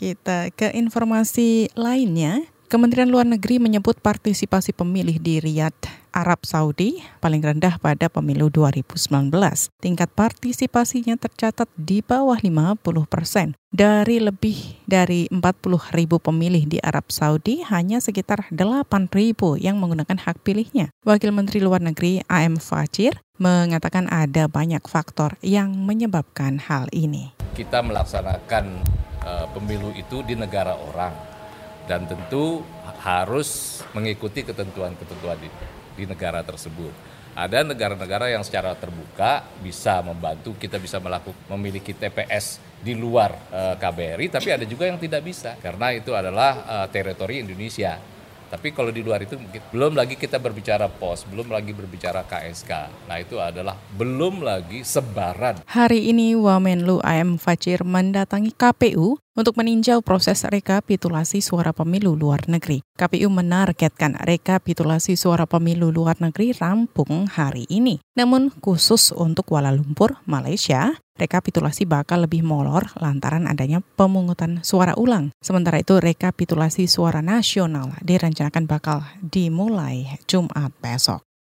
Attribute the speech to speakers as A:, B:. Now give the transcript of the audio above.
A: Kita ke informasi lainnya. Kementerian Luar Negeri menyebut partisipasi pemilih di Riyadh, Arab Saudi paling rendah pada pemilu 2019. Tingkat partisipasinya tercatat di bawah 50 persen. Dari lebih dari 40 ribu pemilih di Arab Saudi, hanya sekitar 8 ribu yang menggunakan hak pilihnya. Wakil Menteri Luar Negeri AM Fajir mengatakan ada banyak faktor yang menyebabkan hal ini.
B: Kita melaksanakan uh, pemilu itu di negara orang dan tentu harus mengikuti ketentuan-ketentuan di, di negara tersebut. Ada negara-negara yang secara terbuka bisa membantu kita bisa melakukan memiliki TPS di luar uh, eh, KBRI, tapi ada juga yang tidak bisa karena itu adalah uh, teritori Indonesia. Tapi kalau di luar itu belum lagi kita berbicara pos, belum lagi berbicara KSK. Nah itu adalah belum lagi sebaran.
A: Hari ini Wamenlu AM Fajir mendatangi KPU untuk meninjau proses rekapitulasi suara pemilu luar negeri. KPU menargetkan rekapitulasi suara pemilu luar negeri rampung hari ini. Namun khusus untuk Kuala Lumpur, Malaysia, rekapitulasi bakal lebih molor lantaran adanya pemungutan suara ulang. Sementara itu rekapitulasi suara nasional direncanakan bakal dimulai Jumat besok.